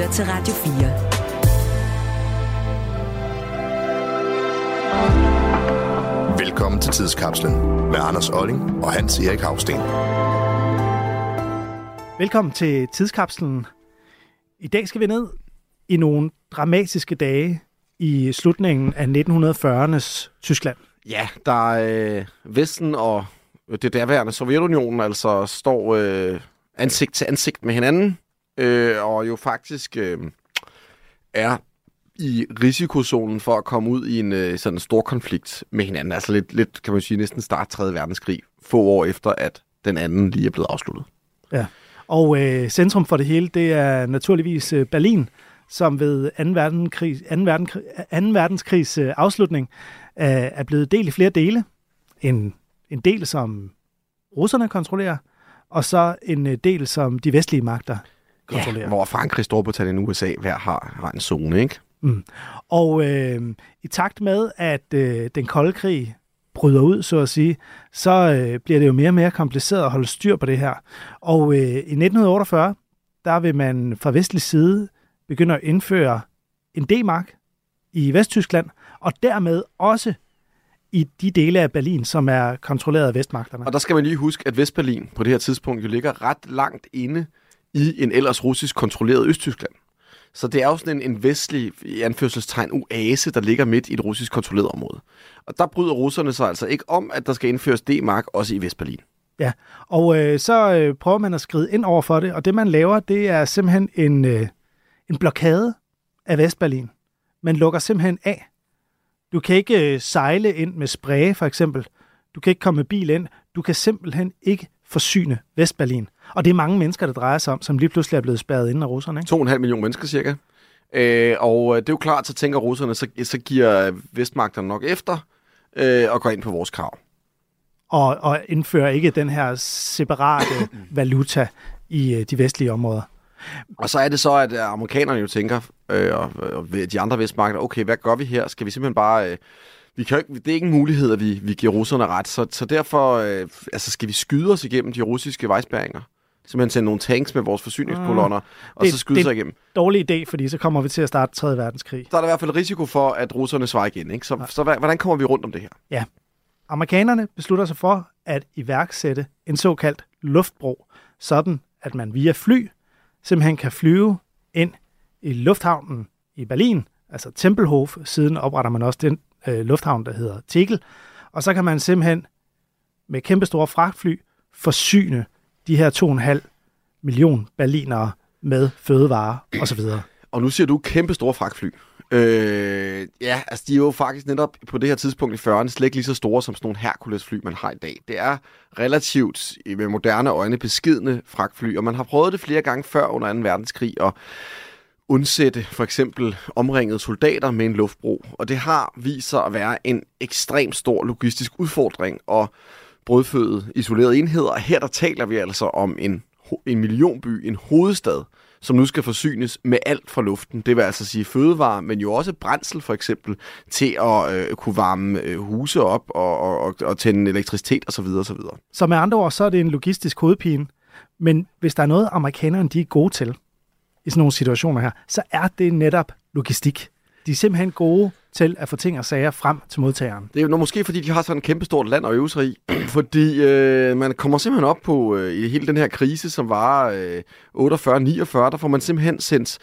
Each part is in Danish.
lytter til Radio 4. Velkommen til Tidskapslen med Anders Olling og Hans Erik Havsten. Velkommen til Tidskapslen. I dag skal vi ned i nogle dramatiske dage i slutningen af 1940'ernes Tyskland. Ja, der er øh, Vesten og det derværende Sovjetunionen altså står øh, ansigt til ansigt med hinanden, øh, og jo faktisk øh, er i risikozonen for at komme ud i en øh, sådan stor konflikt med hinanden. Altså lidt, lidt, kan man sige, næsten start 3. verdenskrig, få år efter, at den anden lige er blevet afsluttet. Ja, og øh, centrum for det hele, det er naturligvis øh, Berlin, som ved 2. verdenskrig, 2. verdenskrig, 2. verdenskrigs øh, afslutning øh, er blevet delt i flere dele. En, en del, som russerne kontrollerer, og så en øh, del, som de vestlige magter kontrollerer. Ja, hvor Frankrig, Storbritannien og USA hver har, har en zone, ikke? Mm. Og øh, i takt med, at øh, den kolde krig bryder ud, så at sige, så øh, bliver det jo mere og mere kompliceret at holde styr på det her. Og øh, i 1948, der vil man fra vestlig side begynde at indføre en D-mark i Vesttyskland, og dermed også i de dele af Berlin, som er kontrolleret af vestmagterne. Og der skal man lige huske, at Vestberlin på det her tidspunkt jo ligger ret langt inde i en ellers russisk kontrolleret Østtyskland. Så det er jo sådan en, en vestlig, i anførselstegn, oase, der ligger midt i et russisk kontrolleret område. Og der bryder russerne sig altså ikke om, at der skal indføres D-mark også i Vestberlin. Ja, og øh, så øh, prøver man at skride ind over for det, og det man laver, det er simpelthen en, øh, en blokade af Vestberlin. Man lukker simpelthen af. Du kan ikke øh, sejle ind med spræge, for eksempel. Du kan ikke komme med bil ind. Du kan simpelthen ikke forsyne Vestberlin. Og det er mange mennesker, der drejer sig om, som lige pludselig er blevet spærret ind af russerne. Ikke? 2,5 millioner mennesker cirka. Øh, og det er jo klart, så tænker russerne, så, så giver vestmagterne nok efter øh, og går ind på vores krav. Og, og indfører ikke den her separate valuta i øh, de vestlige områder. Og så er det så, at amerikanerne jo tænker, øh, og, og de andre vestmagter, okay, hvad gør vi her? Skal vi simpelthen bare... Øh, vi kan ikke, det er ikke en mulighed, at vi, vi giver russerne ret, så, så derfor øh, altså skal vi skyde os igennem de russiske vejsbæringer. Simpelthen sende nogle tanks med vores forsyningskolonner, mm. og det, så skyde sig igennem. Det er en dårlig idé, fordi så kommer vi til at starte 3. verdenskrig. Så er der i hvert fald risiko for, at russerne svarer igen. Ikke? Så, ja. så hvordan kommer vi rundt om det her? Ja. Amerikanerne beslutter sig for at iværksætte en såkaldt luftbro, sådan at man via fly simpelthen kan flyve ind i lufthavnen i Berlin, altså Tempelhof. Siden opretter man også den øh, lufthavn, der hedder Tegel. Og så kan man simpelthen med kæmpestore fragtfly forsyne de her 2,5 million berlinere med fødevarer osv. Og nu siger du kæmpe store fragtfly. Øh, ja, altså de er jo faktisk netop på det her tidspunkt i 40'erne slet ikke lige så store som sådan nogle Hercules-fly, man har i dag. Det er relativt med moderne øjne beskidende fragtfly, og man har prøvet det flere gange før under 2. verdenskrig, og undsætte for eksempel omringede soldater med en luftbro. Og det har vist sig at være en ekstrem stor logistisk udfordring og brødføde isolerede enheder. Her der taler vi altså om en, en millionby, en hovedstad, som nu skal forsynes med alt fra luften. Det vil altså sige fødevarer, men jo også brændsel for eksempel, til at øh, kunne varme øh, huse op og, og, og, og tænde elektricitet osv. osv. Så med andre ord, så er det en logistisk hovedpine. Men hvis der er noget, amerikanerne de er gode til i sådan nogle situationer her, så er det netop logistik. De er simpelthen gode til at få ting og sager frem til modtageren. Det er jo måske, fordi de har sådan et kæmpestort land at øve sig i. fordi øh, man kommer simpelthen op på, øh, i hele den her krise, som var øh, 48-49, der får man simpelthen sendt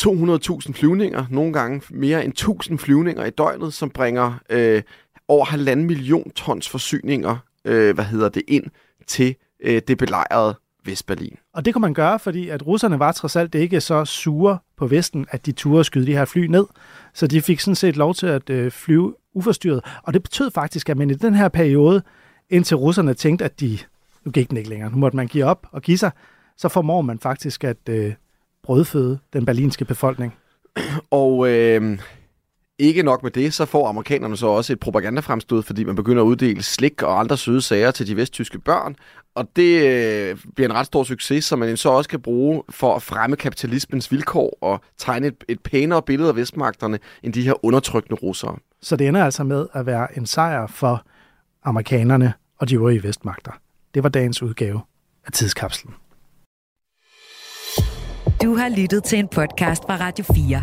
200.000 flyvninger, nogle gange mere end 1000 flyvninger i døgnet, som bringer øh, over halvanden million tons forsyninger, øh, hvad hedder det, ind til øh, det belejrede Vestberlin. Og det kunne man gøre, fordi at russerne var trods alt ikke så sure på Vesten, at de turde skyde de her fly ned. Så de fik sådan set lov til at øh, flyve uforstyrret. Og det betød faktisk, at man i den her periode, indtil russerne tænkte, at de, nu gik den ikke længere, nu måtte man give op og give sig, så formår man faktisk at øh, brødføde den berlinske befolkning. Og øh, ikke nok med det, så får amerikanerne så også et propagandafremstød, fordi man begynder at uddele slik og andre søde sager til de vesttyske børn. Og det øh, bliver en ret stor succes, som man så også kan bruge for at fremme kapitalismens vilkår og tegne et, et pænere billede af vestmagterne end de her undertrykkende russere. Så det ender altså med at være en sejr for amerikanerne og de øvrige vestmagter. Det var dagens udgave af Tidskapslen. Du har lyttet til en podcast fra Radio 4.